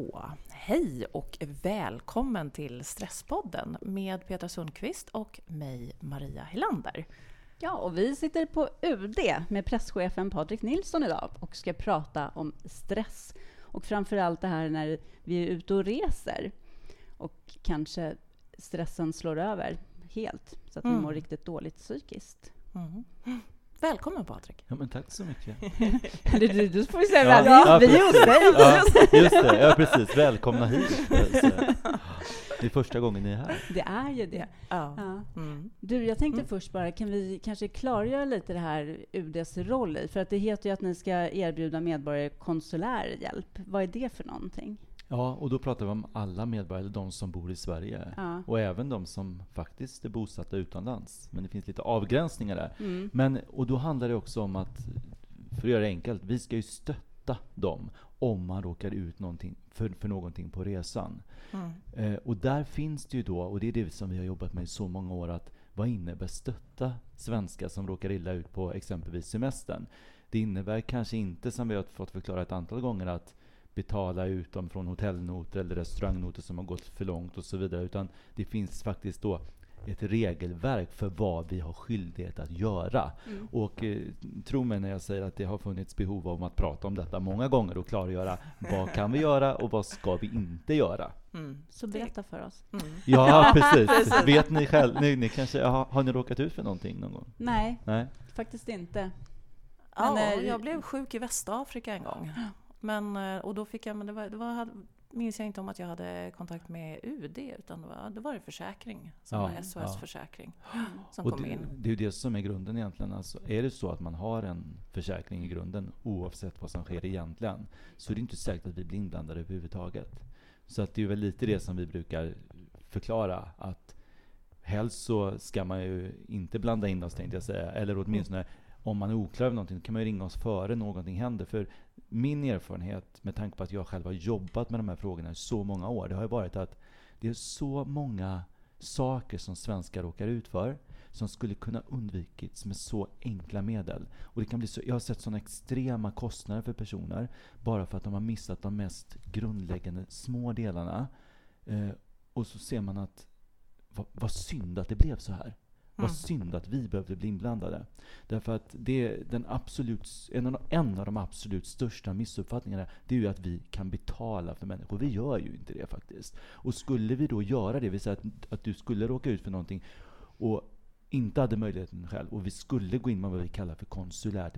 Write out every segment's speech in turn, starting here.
Så, hej och välkommen till Stresspodden med Petra Sundqvist och mig, Maria Helander. Ja, och vi sitter på UD med presschefen Patrik Nilsson idag och ska prata om stress och framför allt det här när vi är ute och reser och kanske stressen slår över helt så att mm. vi mår riktigt dåligt psykiskt. Mm. Välkommen Patrik! Ja, men tack så mycket. du, du får vi säga ja, ja, vi är hos dig. Ja, just det, ja precis. Välkomna hit. Det är första gången ni är här. Det är ju det. Ja. ja. Mm. Du, jag tänkte mm. först bara, kan vi kanske klargöra lite det här UDs roll i? För att det heter ju att ni ska erbjuda medborgare konsulär hjälp. Vad är det för någonting? Ja, och då pratar vi om alla medborgare, de som bor i Sverige. Ja. Och även de som faktiskt är bosatta utomlands. Men det finns lite avgränsningar där. Mm. Men, och då handlar det också om att, för att göra det enkelt, vi ska ju stötta dem om man råkar ut någonting, för, för någonting på resan. Mm. Eh, och där finns det ju då, och det är det som vi har jobbat med i så många år, att vad innebär stötta svenskar som råkar illa ut på exempelvis semestern? Det innebär kanske inte, som vi har fått förklara ett antal gånger, att betala ut dem från hotellnoter eller restaurangnoter som har gått för långt och så vidare. Utan det finns faktiskt då ett regelverk för vad vi har skyldighet att göra. Mm. Och eh, tro mig när jag säger att det har funnits behov av att prata om detta många gånger och klargöra vad kan vi göra och vad ska vi inte göra. Mm. Så berätta för oss. Mm. Ja, precis. Vet ni själv, ni, ni kanske, har, har, ni råkat ut för någonting någon gång? Nej, Nej. faktiskt inte. Men, ja, eh, jag blev sjuk i Västafrika en gång. Men, eh, och då fick jag, men det var, det var, minns jag inte om att jag hade kontakt med UD, utan det var, det var det försäkring, som ja, SOS-försäkring, ja. som och kom det, in. Det är ju det som är grunden egentligen. Alltså, är det så att man har en försäkring i grunden, oavsett vad som sker egentligen, så är det inte säkert att vi blir inblandade överhuvudtaget. Så att det är väl lite det som vi brukar förklara, att helst så ska man ju inte blanda in oss, tänkte jag säga, eller åtminstone mm om man är oklar över någonting kan man ju ringa oss före någonting händer. För min erfarenhet, med tanke på att jag själv har jobbat med de här frågorna i så många år, det har ju varit att det är så många saker som svenskar råkar ut för som skulle kunna undvikits med så enkla medel. Och det kan bli så, jag har sett sådana extrema kostnader för personer bara för att de har missat de mest grundläggande små delarna. Eh, och så ser man att vad, vad synd att det blev så här. Vad mm. synd att vi behövde bli inblandade. Därför att det är den absolut, en, av, en av de absolut största missuppfattningarna, det är ju att vi kan betala för människor. Vi gör ju inte det faktiskt. Och skulle vi då göra det, vill säga att, att du skulle råka ut för någonting och inte hade möjligheten själv, och vi skulle gå in med vad vi kallar för konsulärt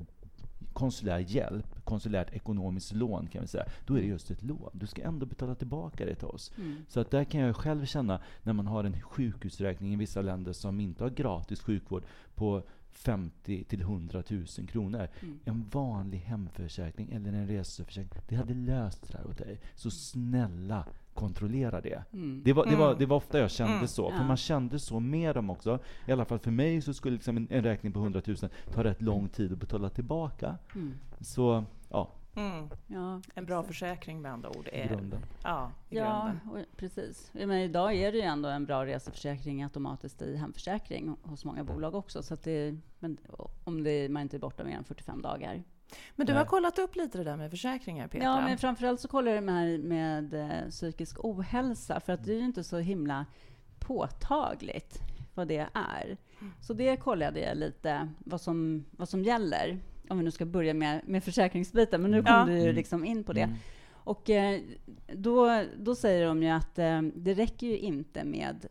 konsulär hjälp, konsulärt ekonomiskt lån kan vi säga, då är det just ett lån. Du ska ändå betala tillbaka det till oss. Mm. Så att där kan jag själv känna, när man har en sjukhusräkning i vissa länder som inte har gratis sjukvård på 50 till 100 000 kronor. Mm. En vanlig hemförsäkring eller en reseförsäkring, det hade löst det här åt dig. Så snälla, kontrollera det. Mm. Det, var, det, var, mm. det var ofta jag kände mm. så, för ja. man kände så med dem också. I alla fall för mig så skulle liksom en, en räkning på 100 000 ta rätt lång tid att betala tillbaka. Mm. Så, ja. Mm. Ja, en bra försäkring med andra ord. Är, grunden. Ja, i ja grunden. precis. Men idag är det ju ändå en bra reseförsäkring automatiskt i hemförsäkring hos många bolag också. Så att det, men om det, man inte är borta mer än 45 dagar. Men du har kollat upp lite det där med försäkringar, Petra? Ja, men framförallt så kollar jag med, med eh, psykisk ohälsa, för att det är ju inte så himla påtagligt vad det är. Så det kollade jag lite, vad som, vad som gäller. Om vi nu ska börja med, med försäkringsbiten, men nu kom ja. du ju mm. liksom in på det. Mm. Och eh, då, då säger de ju att eh, det räcker ju inte med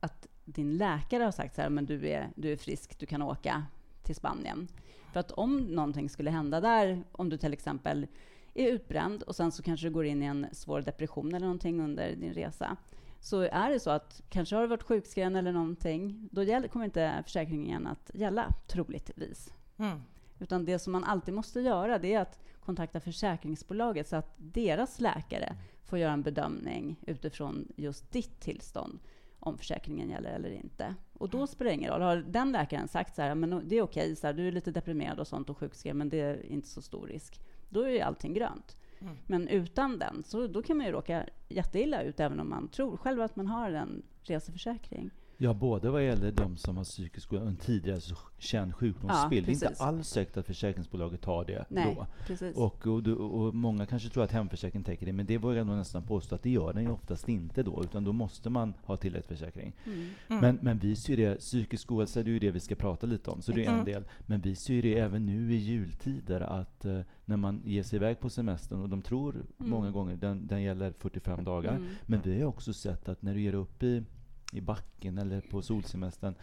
att din läkare har sagt så här, men du är, du är frisk, du kan åka till Spanien. För att om någonting skulle hända där, om du till exempel är utbränd och sen så kanske du går in i en svår depression eller någonting under din resa, så är det så att kanske har du varit sjukskriven eller någonting, då kommer inte försäkringen att gälla, troligtvis. Mm. Utan det som man alltid måste göra, det är att kontakta försäkringsbolaget så att deras läkare får göra en bedömning utifrån just ditt tillstånd om försäkringen gäller eller inte. Och då spelar det ingen roll. Har den läkaren sagt så här, men det är okej, så här, du är lite deprimerad och sånt och sjukskriven, men det är inte så stor risk. Då är ju allting grönt. Mm. Men utan den, så då kan man ju råka jätteilla ut, även om man tror själv att man har en reseförsäkring. Ja, både vad gäller de som har psykisk och en tidigare känd sjukdomsbild. Ja, det är inte alls säkert att försäkringsbolaget tar det Nej, då. Precis. Och, och, och, många kanske tror att hemförsäkringen täcker det, men det vågar jag nog nästan påstå att det gör den ju oftast inte då, utan då måste man ha tilläggsförsäkring. Mm. Mm. Men, men vi ser det, psykisk ohälsa, det är ju det vi ska prata lite om, så det är en mm. del. Men vi ser det även nu i jultider, att uh, när man ger sig iväg på semestern, och de tror mm. många gånger den, den gäller 45 dagar, mm. men vi har också sett att när du ger upp i i backen eller på solsemestern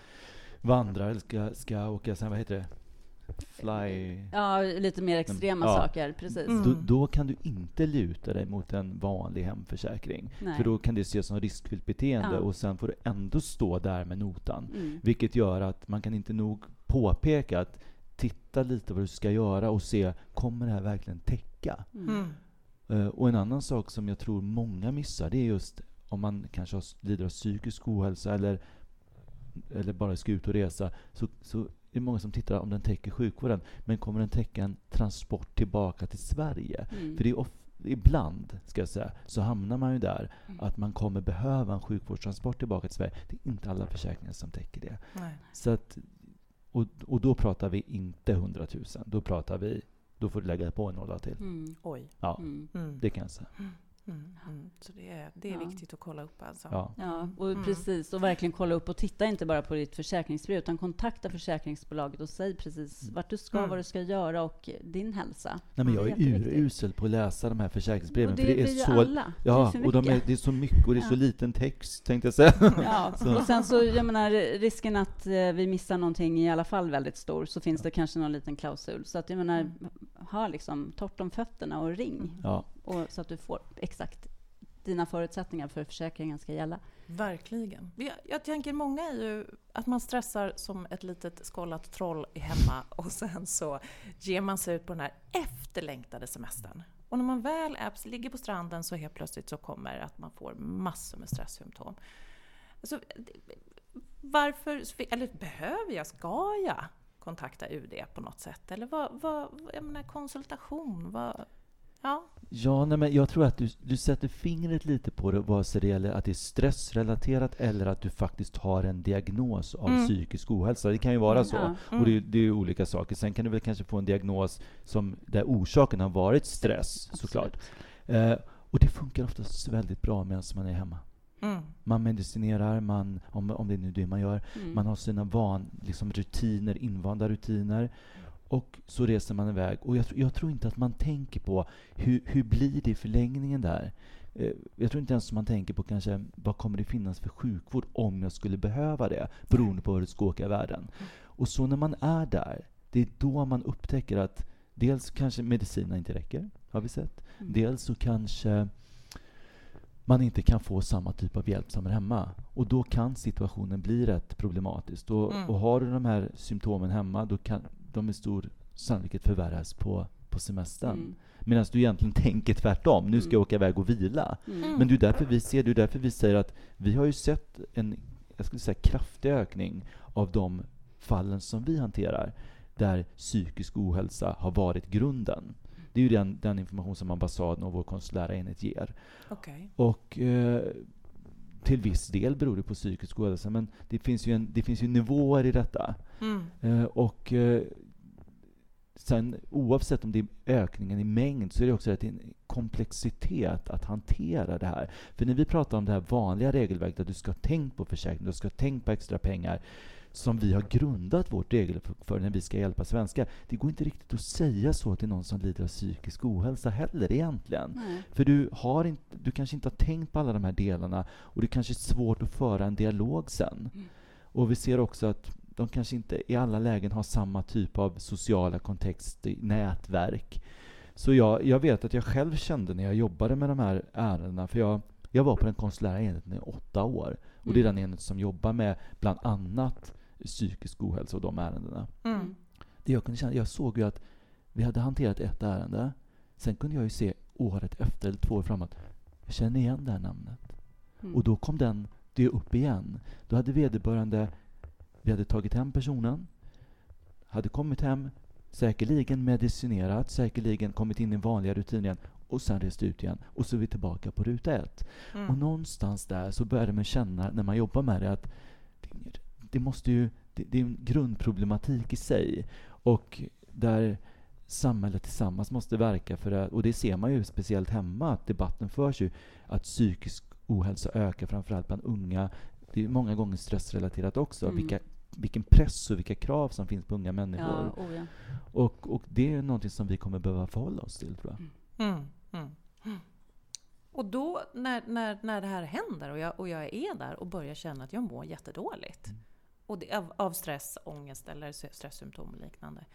vandrar eller ska, ska åka sen, vad heter det? Fly... Ja, lite mer extrema ja. saker, precis. Mm. Då, då, kan du inte luta dig mot en vanlig hemförsäkring. Nej. För då kan det ses som riskfyllt beteende ja. och sen får du ändå stå där med notan. Mm. Vilket gör att man kan inte nog påpeka att titta lite vad du ska göra och se, kommer det här verkligen täcka? Mm. Uh, och en annan sak som jag tror många missar, det är just om man kanske lider av psykisk ohälsa eller, eller bara ska ut och resa, så, så är det många som tittar om den täcker sjukvården. Men kommer den täcka en transport tillbaka till Sverige? Mm. För det är of, ibland, ska jag säga, så hamnar man ju där mm. att man kommer behöva en sjukvårdstransport tillbaka till Sverige. Det är inte alla försäkringar som täcker det. Nej. Så att, och, och då pratar vi inte 100 000. Då pratar vi då får du lägga på en nolla till. Mm. Oj. Ja, mm. det kan jag säga. Mm. Mm, mm. Så det är, det är ja. viktigt att kolla upp alltså. Ja, ja och mm. precis. Och verkligen kolla upp och titta inte bara på ditt försäkringsbrev, utan kontakta försäkringsbolaget och säg precis mm. vart du ska, mm. vad du ska göra och din hälsa. Nej, men jag är urusel på att läsa de här försäkringsbreven. Och det, för det är, är så, alla. Ja, det är och de är, det är så mycket och det är så liten text, tänkte jag säga. Ja, och sen så, jag menar, risken att eh, vi missar någonting är i alla fall väldigt stor, så finns det kanske någon liten klausul. Så att jag menar, ha liksom torrt om fötterna och ring. Ja. Och så att du får exakt dina förutsättningar för försäkringen ska gälla. Verkligen. Jag, jag tänker många är ju att man stressar som ett litet skållat troll hemma och sen så ger man sig ut på den här efterlängtade semestern. Och när man väl är, ligger på stranden så helt plötsligt så kommer att man får massor med stresssymptom. Alltså, varför, eller behöver jag, ska jag kontakta UD på något sätt? Eller vad, vad jag menar, konsultation, vad, Ja. Ja, nej, men jag tror att du, du sätter fingret lite på det, vare sig det gäller att det är stressrelaterat eller att du faktiskt har en diagnos av mm. psykisk ohälsa. Det kan ju vara mm, så. Ja. Mm. Och det, det, är olika saker. Sen kan du väl kanske få en diagnos som, där orsaken har varit stress, Absolut. såklart. Eh, och det funkar oftast väldigt bra medan man är hemma. Mm. Man medicinerar, man, om, om det är nu det man gör. Mm. Man har sina van, liksom rutiner, invanda rutiner. Och så reser man iväg. Och jag, jag tror inte att man tänker på hur, hur blir det i förlängningen där. Eh, jag tror inte ens man tänker på kanske vad kommer det finnas för sjukvård om jag skulle behöva det, beroende på hur det ska åka i världen. Och så när man är där, det är då man upptäcker att dels kanske medicinerna inte räcker, har vi sett. Mm. Dels så kanske man inte kan få samma typ av hjälp som hemma. Och då kan situationen bli rätt problematisk. Och, mm. och har du de här symptomen hemma, då kan, de med stor sannolikhet förvärras på, på semestern. Mm. Medan du egentligen tänker tvärtom. Nu ska jag mm. åka iväg och vila. Mm. Men det är därför vi ser, det är därför vi säger att vi har ju sett en jag skulle säga, kraftig ökning av de fallen som vi hanterar, där psykisk ohälsa har varit grunden. Det är ju den, den information som ambassaden och vår konsulära enhet ger. Okay. Och eh, till viss del beror det på psykisk ohälsa, men det finns ju, en, det finns ju nivåer i detta. Mm. Eh, och eh, sen oavsett om det är ökningen i mängd så är det också en komplexitet att hantera det här. För när vi pratar om det här vanliga regelverket, att du ska ha tänkt på försäkring, du ska ha tänkt på extra pengar, som vi har grundat vårt regelverk för när vi ska hjälpa svenskar. Det går inte riktigt att säga så till någon som lider av psykisk ohälsa heller egentligen. Nej. För du, har inte, du kanske inte har tänkt på alla de här delarna och det kanske är svårt att föra en dialog sen. Mm. Och vi ser också att de kanske inte i alla lägen har samma typ av sociala kontext, nätverk. Så jag, jag vet att jag själv kände när jag jobbade med de här ärendena, för jag, jag var på den konsulära enheten i åtta år. Och det är mm. den enhet som jobbar med bland annat psykisk ohälsa och de ärendena. Mm. Det jag kunde känna, jag såg ju att vi hade hanterat ett ärende. Sen kunde jag ju se året efter, eller två år framåt, jag känner igen det här namnet. Mm. Och då kom den, det upp igen. Då hade vederbörande, vi hade tagit hem personen, hade kommit hem, säkerligen medicinerat, säkerligen kommit in i vanliga rutiner igen och sen rest ut igen. Och så är vi tillbaka på ruta ett. Mm. Och någonstans där så började man känna, när man jobbar med det, att det måste ju, det, det är en grundproblematik i sig. Och där samhället tillsammans måste verka för det. Och det ser man ju speciellt hemma, att debatten förs ju. Att psykisk ohälsa ökar framförallt bland unga. Det är många gånger stressrelaterat också. Mm. Vilka, vilken press och vilka krav som finns på unga människor. Ja, oh ja. Och, och det är någonting som vi kommer behöva förhålla oss till, tror jag. Mm. Mm. mm. Och då när, när, när det här händer och jag, och jag är där och börjar känna att jag mår jättedåligt. Mm. Och det, av, av stress, ångest eller stresssymptom och liknande.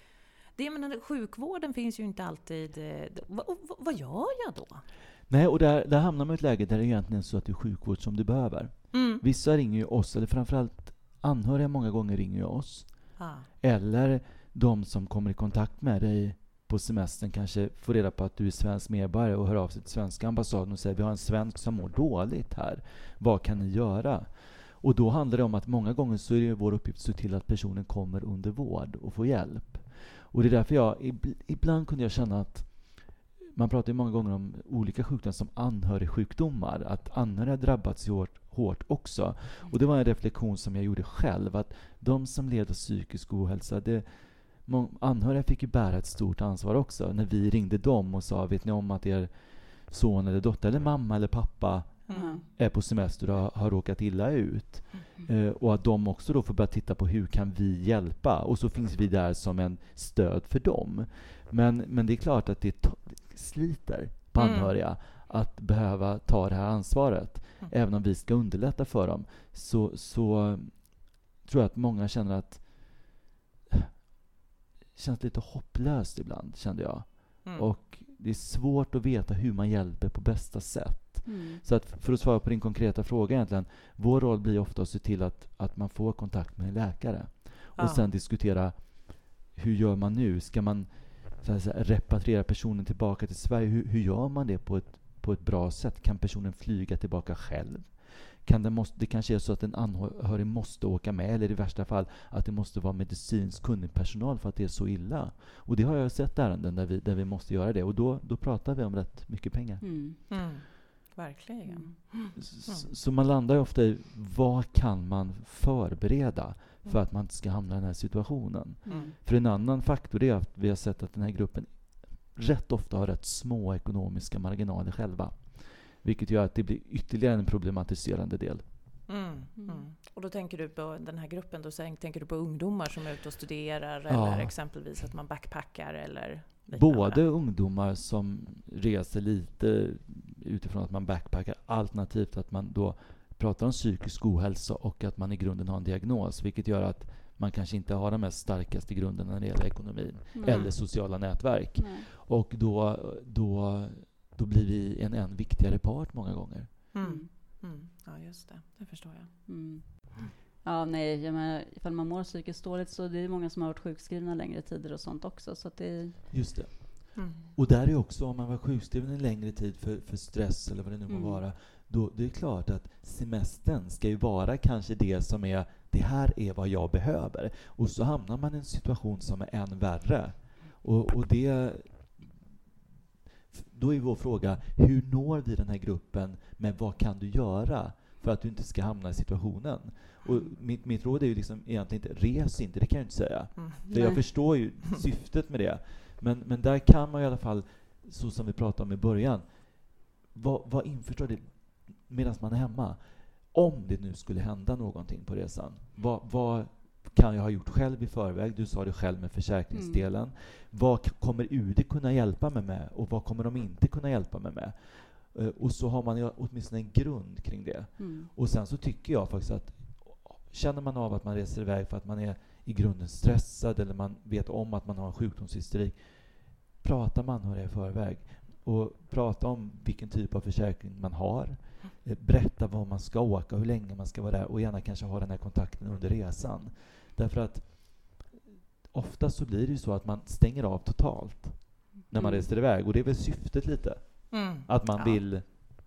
Det, men sjukvården finns ju inte alltid... Eh, vad, vad gör jag då? Nej, och där, där hamnar man i ett läge där det egentligen är så att det är sjukvård som du behöver. Mm. Vissa ringer ju oss, eller framförallt anhöriga många gånger ringer ju oss. Ah. Eller de som kommer i kontakt med dig på semestern kanske får reda på att du är svensk medborgare och hör av sig till svenska ambassaden och säger vi har en svensk som mår dåligt här. Vad kan ni göra? Och då handlar det om att många gånger så är det vår uppgift att se till att personen kommer under vård och får hjälp. Och det är därför jag, ibland kunde jag känna att man pratar ju många gånger om olika sjukdomar som anhörigsjukdomar, att anhöriga drabbats hårt, hårt också. Och det var en reflektion som jag gjorde själv, att de som led av psykisk ohälsa, det, anhöriga fick ju bära ett stort ansvar också. När vi ringde dem och sa, vet ni om att er son eller dotter eller mamma eller pappa mm. är på semester och har, har råkat illa ut. Mm. Eh, och att de också då får börja titta på hur kan vi hjälpa? Och så finns vi där som en stöd för dem. Men, men det är klart att det sliter på mm. anhöriga att behöva ta det här ansvaret. Mm. Även om vi ska underlätta för dem så, så tror jag att många känner att det känns lite hopplöst ibland, kände jag. Mm. Och det är svårt att veta hur man hjälper på bästa sätt. Mm. Så att för att svara på din konkreta fråga egentligen, vår roll blir ofta att se till att, att man får kontakt med en läkare. Och ja. sen diskutera, hur gör man nu? Ska man så säga, repatriera personen tillbaka till Sverige? Hur, hur gör man det på ett, på ett bra sätt? Kan personen flyga tillbaka själv? Kan det, måste, det kanske är så att en anhörig måste åka med, eller i värsta fall att det måste vara medicinskt kunnig personal för att det är så illa. Och det har jag sett ärenden där vi, där vi måste göra det. Och då, då pratar vi om rätt mycket pengar. Mm. Mm. Verkligen. Mm. Så, så, man landar ju ofta i vad kan man förbereda för mm. att man inte ska hamna i den här situationen. Mm. För en annan faktor är att vi har sett att den här gruppen rätt ofta har rätt små ekonomiska marginaler själva. Vilket gör att det blir ytterligare en problematiserande del. Mm, mm. mm. Och då tänker du på den här gruppen, då tänker du på ungdomar som är ute och studerar ja. eller exempelvis att man backpackar eller Både ungdomar som reser lite utifrån att man backpackar alternativt att man då pratar om psykisk ohälsa och att man i grunden har en diagnos vilket gör att man kanske inte har de mest starkaste grunderna när det gäller ekonomin mm. eller sociala nätverk. Mm. Och då, då då blir vi en än viktigare part många gånger. Mm. Mm. Ja, just det. Det förstår jag. Mm. Ja, nej, jag menar, ifall man mår psykiskt dåligt så det är många som har varit sjukskrivna längre tider och sånt också. Så det... Just det. Mm. Och där är också, om man var sjukskriven en längre tid för, för stress eller vad det nu må mm. vara, då det är klart att semestern ska ju vara kanske det som är, det här är vad jag behöver. Och så hamnar man i en situation som är än värre. Och, och det, då är vår fråga, hur når vi den här gruppen med vad kan du göra för att du inte ska hamna i situationen? Och mitt, mitt råd är ju liksom egentligen inte, res inte, det kan jag inte säga. Mm, för jag förstår ju syftet med det. Men, men där kan man i alla fall, så som vi pratade om i början, vara var införstådd medan man är hemma. Om det nu skulle hända någonting på resan, vad, vad kan jag ha gjort själv i förväg? Du sa det själv med försäkringsdelen. Mm. Vad kommer UD kunna hjälpa mig med och vad kommer de inte kunna hjälpa mig med? Uh, och så har man åtminstone en grund kring det. Mm. Och sen så tycker jag faktiskt att känner man av att man reser iväg för att man är i grunden stressad eller man vet om att man har en sjukdomshistorik, prata med anhöriga i förväg och prata om vilken typ av försäkring man har. Eh, berätta var man ska åka, hur länge man ska vara där och gärna kanske ha den här kontakten under resan. Därför att ofta så blir det ju så att man stänger av totalt när man mm. reser iväg. Och det är väl syftet lite. Mm. Att man ja. vill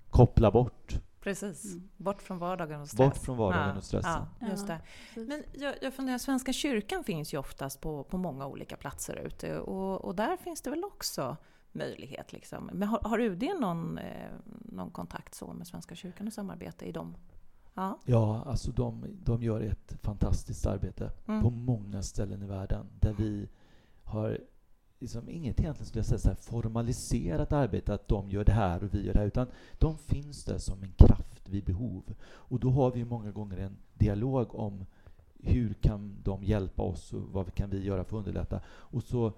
koppla bort. Precis. Mm. Bort från vardagen och stress. Bort från vardagen ja. och stressen. Ja, just det. Men jag, jag funderar, Svenska kyrkan finns ju oftast på, på många olika platser ute. Och, och där finns det väl också möjlighet. Liksom. Men har, har UD någon, eh, någon kontakt så med Svenska kyrkan och samarbete i de Ja, ja alltså de, de gör ett fantastiskt arbete mm. på många ställen i världen där vi har liksom inget egentligen skulle jag säga så här, formaliserat arbete, att de gör det här och vi gör det här, utan de finns där som en kraft vid behov. Och då har vi många gånger en dialog om hur kan de hjälpa oss och vad kan vi göra för att underlätta? Och så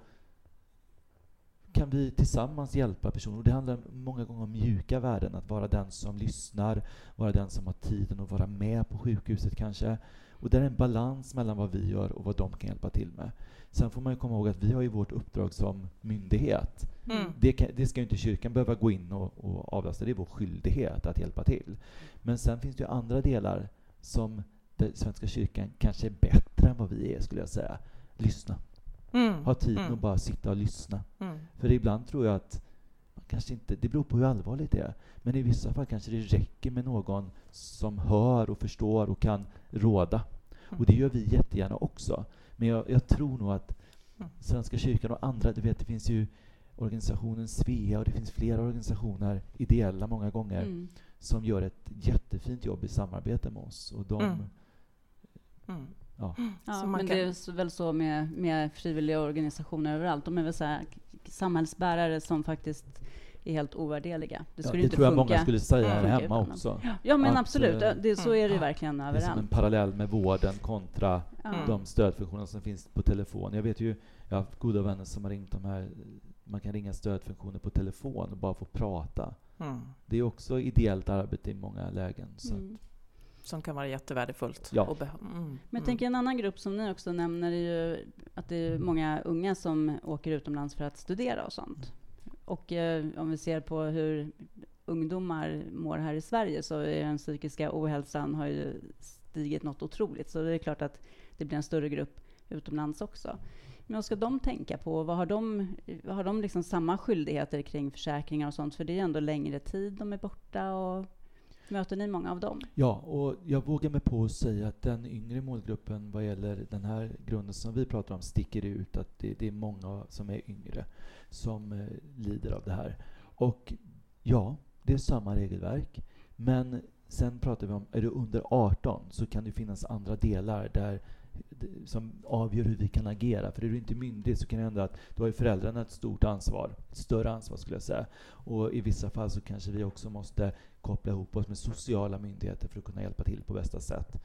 kan vi tillsammans hjälpa personer. Och det handlar många gånger om mjuka värden, att vara den som lyssnar, vara den som har tiden att vara med på sjukhuset kanske. Och det är en balans mellan vad vi gör och vad de kan hjälpa till med. Sen får man komma ihåg att vi har ju vårt uppdrag som myndighet. Mm. Det, kan, det, ska inte kyrkan behöva gå in och, och avlasta, det är vår skyldighet att hjälpa till. Men sen finns det ju andra delar som Svenska kyrkan kanske är bättre än vad vi är, skulle jag säga. Lyssna. Mm. Ha tid mm. att bara sitta och lyssna. Mm. För ibland tror jag att man kanske inte, det beror på hur allvarligt det är, men i vissa fall kanske det räcker med någon som hör och förstår och kan råda. Mm. Och det gör vi jättegärna också. Men jag, jag tror nog att mm. Svenska kyrkan och andra, du vet, det finns ju organisationen Svea och det finns flera organisationer, ideella många gånger, mm. som gör ett jättefint jobb i samarbete med oss. Och de, mm. Mm. Ja. ja men det är väl så med, med frivilliga organisationer överallt. De är väl så här, samhällsbärare som faktiskt är helt ovärderliga. Det, skulle ja, det inte tror jag många skulle säga här hemma också. Ja, men att, absolut. Eh, det, så är det ju verkligen överallt. Det är som en parallell med vården kontra mm. de stödfunktioner som finns på telefon. Jag vet ju, jag har haft goda vänner som har ringt de här, man kan ringa stödfunktioner på telefon och bara få prata. Mm. Det är också ideellt arbete i många lägen. Så mm. Som kan vara jättevärdefullt. Ja. Mm. Men jag mm. tänker en annan grupp som ni också nämner är ju att det är många unga som åker utomlands för att studera och sånt. Och eh, om vi ser på hur ungdomar mår här i Sverige så är den psykiska ohälsan har ju stigit något otroligt. Så det är klart att det blir en större grupp utomlands också. Men vad ska de tänka på? Vad har de, har de liksom samma skyldigheter kring försäkringar och sånt? För det är ändå längre tid de är borta. Och möter ni många av dem? Ja, och jag vågar mig på att säga att den yngre målgruppen vad gäller den här grunden som vi pratar om sticker ut. Att det, det är många som är yngre som eh, lider av det här. Och ja, det är samma regelverk. Men sen pratar vi om, är du under 18 så kan det finnas andra delar där som avgör hur vi kan agera. För är du inte myndig så kan det hända att då har föräldrarna ett stort ansvar, ett större ansvar skulle jag säga. Och i vissa fall så kanske vi också måste koppla ihop oss med sociala myndigheter för att kunna hjälpa till på bästa sätt.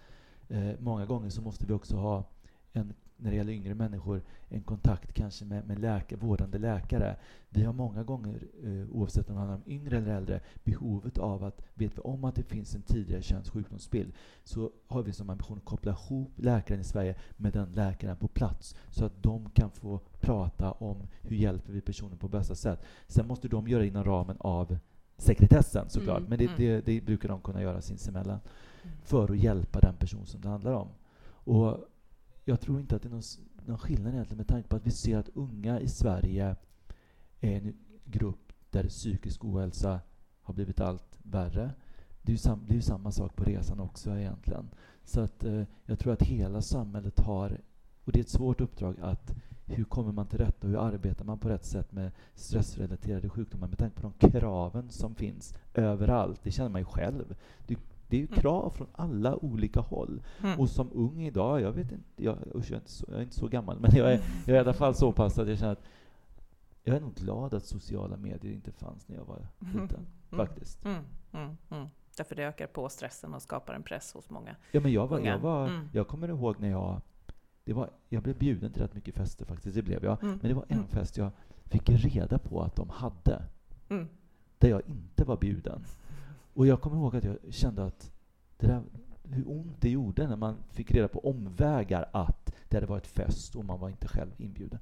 Eh, många gånger så måste vi också ha en när det gäller yngre människor, en kontakt kanske med, med läka, vårdande läkare. Vi har många gånger, eh, oavsett om det handlar om yngre eller äldre, behovet av att, vet vi om att det finns en tidigare känd sjukdomsbild, så har vi som ambition att koppla ihop läkaren i Sverige med den läkaren på plats, så att de kan få prata om hur hjälper vi personen på bästa sätt. Sen måste de göra det inom ramen av sekretessen såklart, mm, men det, mm. det, det, brukar de kunna göra sinsemellan mm. för att hjälpa den person som det handlar om. Och jag tror inte att det är någon, någon skillnad egentligen med tanke på att vi ser att unga i Sverige är en grupp där psykisk ohälsa har blivit allt värre. Det är ju, sam, det är ju samma sak på resan också egentligen. Så att eh, jag tror att hela samhället har, och det är ett svårt uppdrag, att hur kommer man till rätta och hur arbetar man på rätt sätt med stressrelaterade sjukdomar med tanke på de kraven som finns överallt. Det känner man ju själv. Du det är ju mm. krav från alla olika håll. Mm. Och som ung idag, jag vet inte, jag, usch, jag, är inte så, jag är inte så gammal, men jag är, jag är i alla fall så pass att jag känner att jag är nog glad att sociala medier inte fanns när jag var mm. liten, mm. faktiskt. Mm. Mm. Därför det ökar på stressen och skapar en press hos många Ja, men jag, var, jag, var, jag kommer ihåg när jag det var, jag blev bjuden till rätt mycket fester faktiskt, det blev jag. Men det var en fest jag fick reda på att de hade, där jag inte var bjuden. Och jag kommer ihåg att jag kände att det där, hur ont det gjorde när man fick reda på omvägar att det hade varit fest och man var inte själv inbjuden.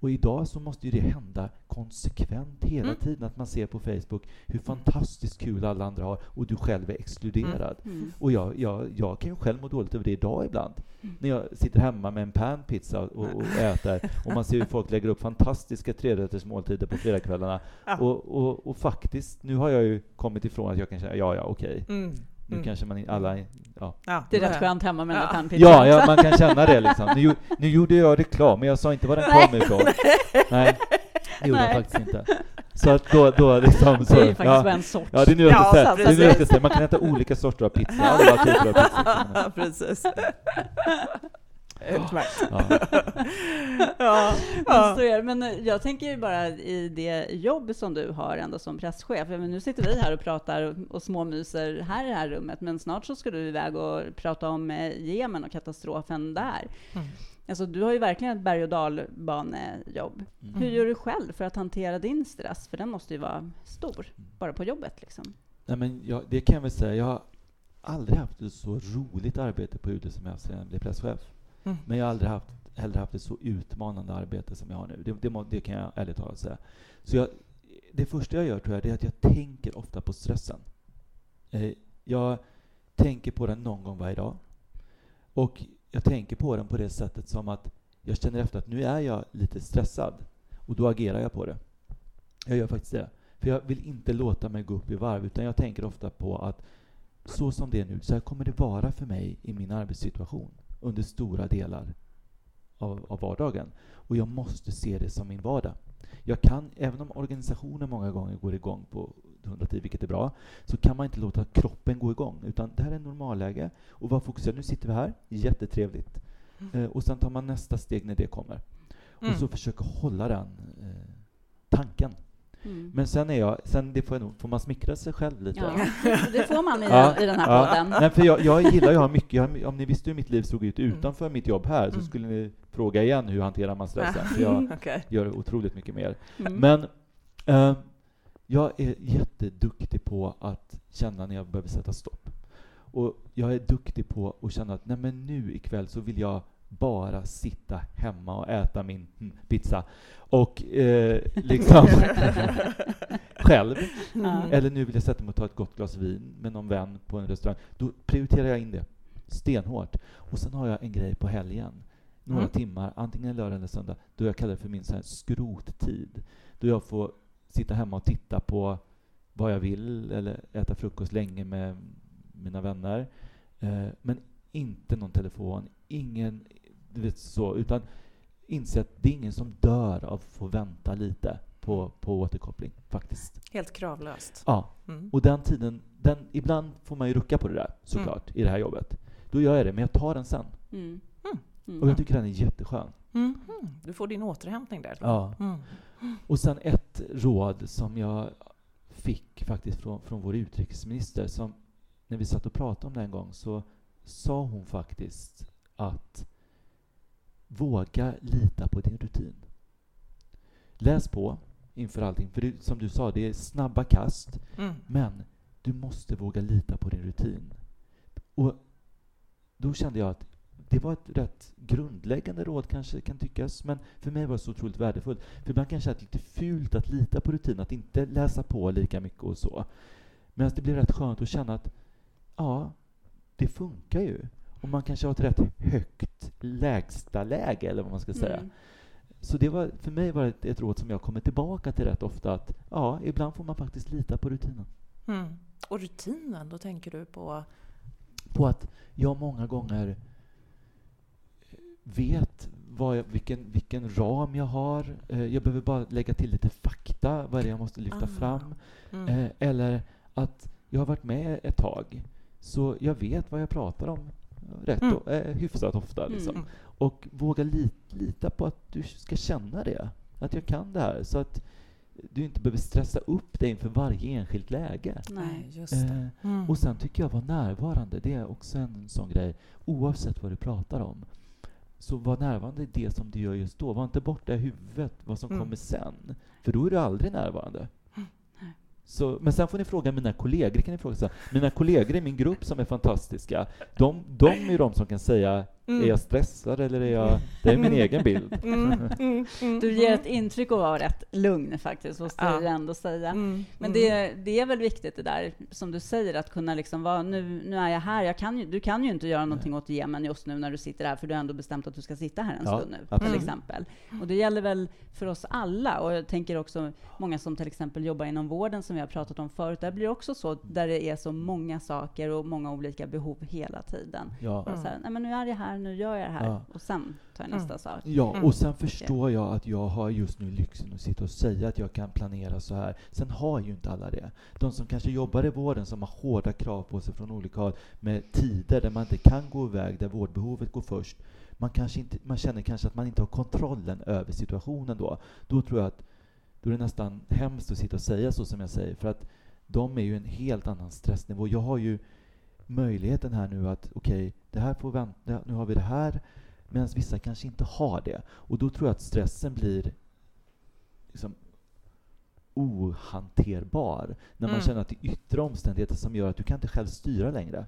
Och idag så måste ju det hända konsekvent hela mm. tiden, att man ser på Facebook hur fantastiskt kul alla andra har och du själv är exkluderad. Mm. Mm. Och jag, jag, jag kan ju själv må dåligt över det idag ibland. Mm. När jag sitter hemma med en panpizza och, och äter och man ser hur folk lägger upp fantastiska trerätters måltider på fredagskvällarna. Och, och, och, faktiskt, nu har jag ju kommit ifrån att jag kan säga ja, ja, okej. Okay. Nu mm. kanske man alla... Ja. ja. det är rätt skönt hemma med ja. en ja, ja, man kan känna det liksom. Nu, nu gjorde jag reklam, men jag sa inte var den kom ifrån. Nej, det gjorde Nej. jag faktiskt inte. Så att då, då liksom, så, det är ju faktiskt ja, bara en sort. Ja, det är nu jag Ja. Det är nu jag. Man kan äta olika sorter av pizza. Alla typer av pizza. Precis. Utmärkt. Ja. Ja, Men så är. Men eh, jag tänker ju bara i det jobb som du har ändå som presschef. Men nu sitter vi här och pratar och, och småmyser här i det här rummet, men snart så ska du iväg och prata om eh, Jemen och katastrofen där. Mm. Alltså, du har ju verkligen ett berg och dalbanejobb. Mm. Hur gör du själv för att hantera din stress? För den måste ju vara stor, bara på jobbet liksom. Nej, men jag, det kan jag väl säga. Jag har aldrig haft ett så roligt arbete på UD som jag har haft sedan jag blev presschef. Mm. Men jag har aldrig haft, heller haft ett så utmanande arbete som jag har nu. Det, det, må- det kan jag ärligt talat säga. Så jag, det första jag gör tror jag, det är att jag tänker ofta på stressen. Eh, jag tänker på den någon gång varje dag. Och jag tänker på den på det sättet som att jag känner efter att nu är jag lite stressad. Och då agerar jag på det. Jag gör faktiskt det. För jag vill inte låta mig gå upp i varv, utan jag tänker ofta på att så som det är nu, så här kommer det vara för mig i min arbetssituation under stora delar av, av vardagen. Och jag måste se det som min vardag. Jag kan, även om organisationen många gånger går igång på 110, vilket är bra, så kan man inte låta kroppen gå igång. Utan det här är normalläge. Och var fokuserad. Nu sitter vi här, jättetrevligt. Eh, och sen tar man nästa steg när det kommer. Mm. Och så försöka hålla den eh, tanken. Mm. Men sen är jag, sen det får, jag nog, får man smickra sig själv lite. Ja, det får man i, Ja, den, i den här Ja. podden. Nej, för jag, jag gillar ju att ha mycket, jag, har- om ni visste hur mitt liv såg ut Mm. utanför mitt jobb här så Mm. skulle ni fråga igen hur hanterar man stressen? För jag Okej. gör otroligt mycket mer. Mm. Men eh, jag är jätteduktig på att känna när jag behöver sätta stopp. Och jag är duktig på att känna att nej men nu ikväll så vill jag bara sitta hemma och äta min mm, pizza. Och eh, liksom själv. Ja. Eller nu vill jag sätta mig och ta ett gott glas vin med någon vän på en restaurang. Då prioriterar jag in det stenhårt. Och sen har jag en grej på helgen. Några Mm. timmar, antingen lördag eller söndag, då jag kallar det för min så här skrottid. Då jag får sitta hemma och titta på vad jag vill eller äta frukost länge med mina vänner. Eh, men inte någon telefon, ingen du vet så, utan inse att det är ingen som dör av att få vänta lite på, på återkoppling, faktiskt. Helt kravlöst. Ja, Mm. och den tiden, den, ibland får man ju rucka på det där såklart i det här jobbet. Då gör jag det, men jag tar den sen. Mm. Och jag tycker den är jätteskön. Mhm. Du får din återhämtning där. Ja. Mm. Och sen ett råd som jag fick faktiskt från, från vår utrikesminister som när vi satt och pratade om det en gång så sa hon faktiskt att våga lita på din rutin. Läs på inför allting, för det, som du sa, det är snabba kast, Mm. men du måste våga lita på din rutin. Och då kände jag att det var ett rätt grundläggande råd kanske kan tyckas, men för mig var det så otroligt värdefullt. För ibland kan jag känna att det är lite fult att lita på rutin, att inte läsa på lika mycket och så. Men det blir rätt skönt att känna att ja, det funkar ju. Och man kanske har ett rätt högt lägsta läge eller vad man ska säga. Mm. Så det var, för mig var det ett, ett råd som jag kommer tillbaka till rätt ofta, att ja, ibland får man faktiskt lita på rutinen. Mm. Och rutinen, då tänker du på... på att jag många gånger vet vad jag, vilken, vilken ram jag har. Eh, Jag behöver bara lägga till lite fakta, vad är det jag måste lyfta Ah. fram. Mm. Eh, Eller att jag har varit med ett tag, så jag vet vad jag pratar om rätt Mm. och, eh, hyfsat ofta. Mm. Liksom. Mm. Och våga li, lita på att du ska känna det, att jag kan det här. Så att du inte behöver stressa upp dig inför varje enskilt läge. Nej. just det. Eh, Mm. och sen tycker jag vara närvarande, det är också en sån grej. Oavsett vad du pratar om. Så var närvarande i det som du gör just då. Var inte borta i huvudet vad som Mm. kommer sen. För då är du aldrig närvarande. Så, men sen får ni fråga mina kollegor. Kan ni fråga så här. Mina kollegor i min grupp som är fantastiska, de, de är ju de som kan säga Mm. är jag stressad eller är jag... Det är min egen bild. Mm, mm, mm, Du ger ett intryck av att vara rätt lugn faktiskt, måste Ja. jag ändå säga. Mm, Men mm. det, det är väl viktigt det där, som du säger, att kunna liksom vara, nu, nu är jag här, jag kan ju, du kan ju inte göra någonting åt Jemen just nu när du sitter här, för du har ändå bestämt att du ska sitta här en Ja, stund nu, absolut. till exempel. Och det gäller väl för oss alla, och jag tänker också många som till exempel jobbar inom vården, som vi har pratat om förut, där blir det också så, där det är så många saker och många olika behov hela tiden. Ja. Så här, nej men nu är jag här, nu gör jag det här ja. och sen tar jag nästa mm. sak. Ja, mm. och sen förstår jag att jag har just nu lyxen att sitta och säga att jag kan planera så här. Sen har ju inte alla det. De som kanske jobbar i vården som har hårda krav på sig från olika håll med tider där man inte kan gå iväg, där vårdbehovet går först. Man, kanske inte, man känner kanske att man inte har kontrollen över situationen då. Då tror jag att då är det nästan hemskt att sitta och säga så som jag säger, för att de är ju en helt annan stressnivå. Jag har ju möjligheten här nu att okej, okay, det här får vänta, nu har vi det här, medan vissa kanske inte har det. Och då tror jag att stressen blir liksom ohanterbar när man mm. känner att det är yttre omständigheter som gör att du kan inte själv styra längre.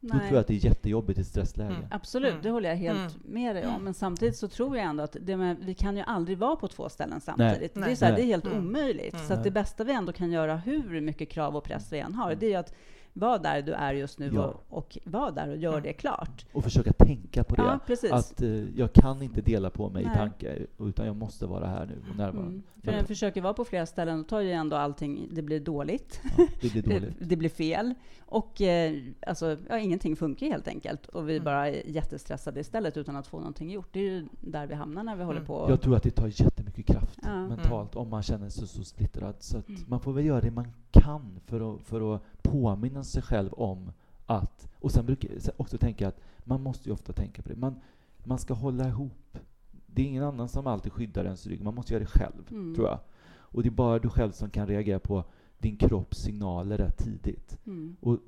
Nej. Då tror jag att det är jättejobbigt i stressläge. Mm. Absolut, mm. det håller jag helt mm. med dig om. Mm. Men samtidigt så tror jag ändå att med, vi kan ju aldrig vara på två ställen samtidigt. Nej. Det, är så här, det är helt mm. omöjligt. Så att det bästa vi ändå kan göra, hur mycket krav och press vi än har, det är att var där du är just nu ja. och, och var där och gör det klart. Och försöka tänka på det. Ja, att uh, jag kan inte dela på mig Nej. i tanke, utan jag måste vara här nu och närvarande. Mm. För jag försöker vara på flera ställen, då tar ju ändå allting, det blir dåligt. Ja, det, blir dåligt. det, det, blir fel. Och eh, alltså, ja, ingenting funkar helt enkelt. Och vi mm. bara är jättestressade istället utan att få någonting gjort. Det är ju där vi hamnar när vi mm. håller på. Jag tror att det tar jättemycket kraft ja. mentalt om man känner sig så splittrad. Så mm. man får väl göra det man kan för att, för att påminna sig själv om att... Och sen brukar jag också tänka att man måste ju ofta tänka på det. Man, man ska hålla ihop. Det är ingen annan som alltid skyddar ens rygg. Man måste göra det själv, mm. tror jag. Och det är bara du själv som kan reagera på din kropps signaler rätt tidigt. Mm. Och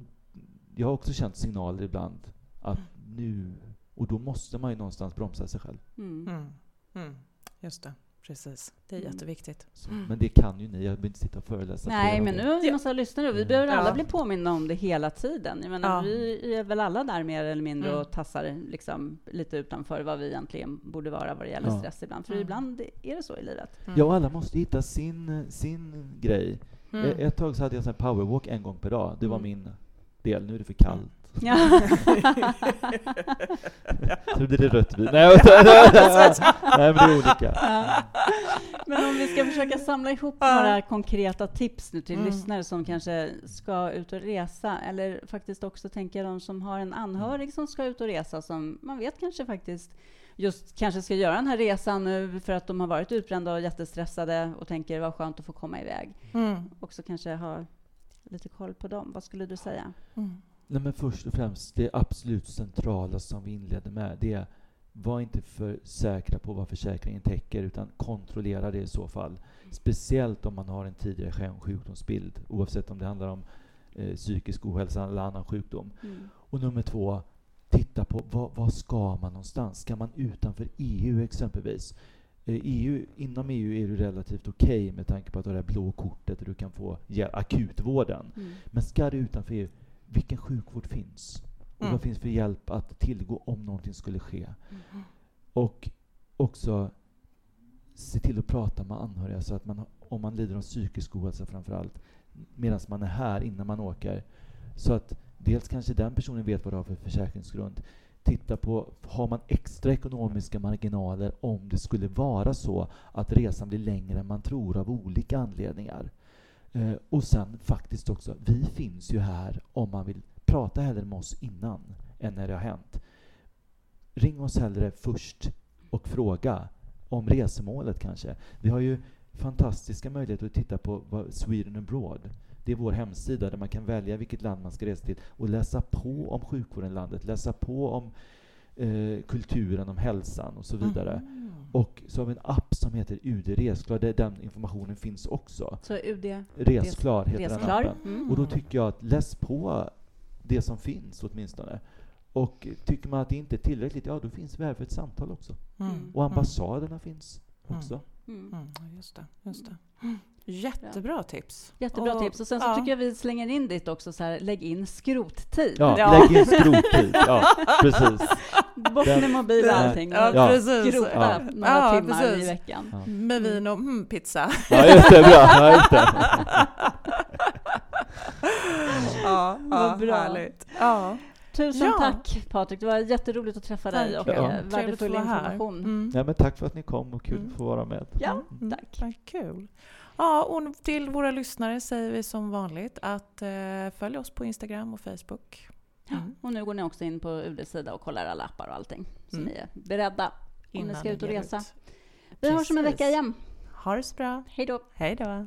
jag har också känt signaler ibland att nu... Och då måste man ju någonstans bromsa sig själv. Mm. Mm. mm. Just det. Precis, det är mm. jätteviktigt. Så, men det kan ju ni, jag behöver inte sitta och föreläsa. Nej, men nu har vi massa lyssnare och vi behöver alla bli påminna om det hela tiden. Jag menar, ja. Vi är väl alla där mer eller mindre mm. och tassar liksom lite utanför vad vi egentligen borde vara vad det gäller ja. stress ibland. För mm. ibland är det så i livet. Ja, och alla måste hitta sin, sin grej. Mm. Ett tag så hade jag en powerwalk en gång per dag. Det var mm. min del. Nu är det för kallt. Ja. så blir det rött vin. Nej, Nej, men det är olika. Ja. Men om vi ska försöka samla ihop några konkreta tips nu till mm. lyssnare som kanske ska ut och resa, eller faktiskt också tänka de som har en anhörig som ska ut och resa, som man vet kanske faktiskt just kanske ska göra den här resan nu för att de har varit utbrända och jättestressade och tänker vad skönt att få komma iväg. Mm. Också kanske ha lite koll på dem. Vad skulle du säga? Mm. Nej, men först och främst, det absolut centrala som vi inledde med, det är var inte för säkra på vad försäkringen täcker, utan kontrollera det i så fall. Speciellt om man har en tidigare sjukdomsbild, oavsett om det handlar om eh, psykisk ohälsa eller annan sjukdom. Mm. Och nummer två, titta på vad, vad ska man någonstans? Ska man utanför EU exempelvis? Eh, EU, inom EU är det relativt okej okay med tanke på att du har det blå kortet och du kan få akutvården. Mm. Men ska du utanför EU, vilken sjukvård finns? Och mm. vad finns för hjälp att tillgå om någonting skulle ske? Mm. Och också se till att prata med anhöriga så att man, om man lider av psykisk ohälsa framför allt, medan man är här innan man åker, så att dels kanske den personen vet vad du har för försäkringsgrund. Titta på, har man extra ekonomiska marginaler om det skulle vara så att resan blir längre än man tror av olika anledningar? Eh, och sen faktiskt också, vi finns ju här om man vill prata hellre med oss innan än när det har hänt. Ring oss hellre först och fråga om resemålet kanske. Vi har ju fantastiska möjligheter att titta på Sweden abroad. Det är vår hemsida där man kan välja vilket land man ska resa till och läsa på om sjukvården i landet, läsa på om eh, kulturen, om hälsan och så vidare. Mm. Och så har vi en app som heter UD Resklar, där den informationen finns också. Så UD Resklar heter Resklar. den appen. Mm. Och då tycker jag att läs på det som finns åtminstone. Och tycker man att det inte är tillräckligt, ja då finns vi här för ett samtal också. Mm. Och ambassaderna mm. finns också. Mm. mm. Just det. Just det. Jättebra tips. Jättebra och, tips. Och sen så ja. tycker jag vi slänger in dit också, så här, lägg in skrottid. Ja, ja. lägg in skrottid. Ja, precis. Bort med mobil och allting. Ja, ja. precis. Skrota ja. några ja, timmar precis. i veckan. Ja. Med vin och mm, pizza. Ja, just det. Bra. Ja, just det. ja, ja, bra. härligt. Ja. Tusen ja. tack Patrik, det var jätteroligt att träffa tack. dig och ja. värdefull information. Mm. Ja, men tack för att ni kom och kul mm. att få vara med. Ja, mm. tack. Mm. Kul. Ja, och till våra lyssnare säger vi som vanligt att eh, följ oss på Instagram och Facebook. Mm. Och nu går ni också in på UDs sida och kollar alla appar och allting. Så mm. ni är beredda om ni ska ut och resa. Ut. Vi hörs om en vecka igen. Ha det så bra. Hej då. Hej då.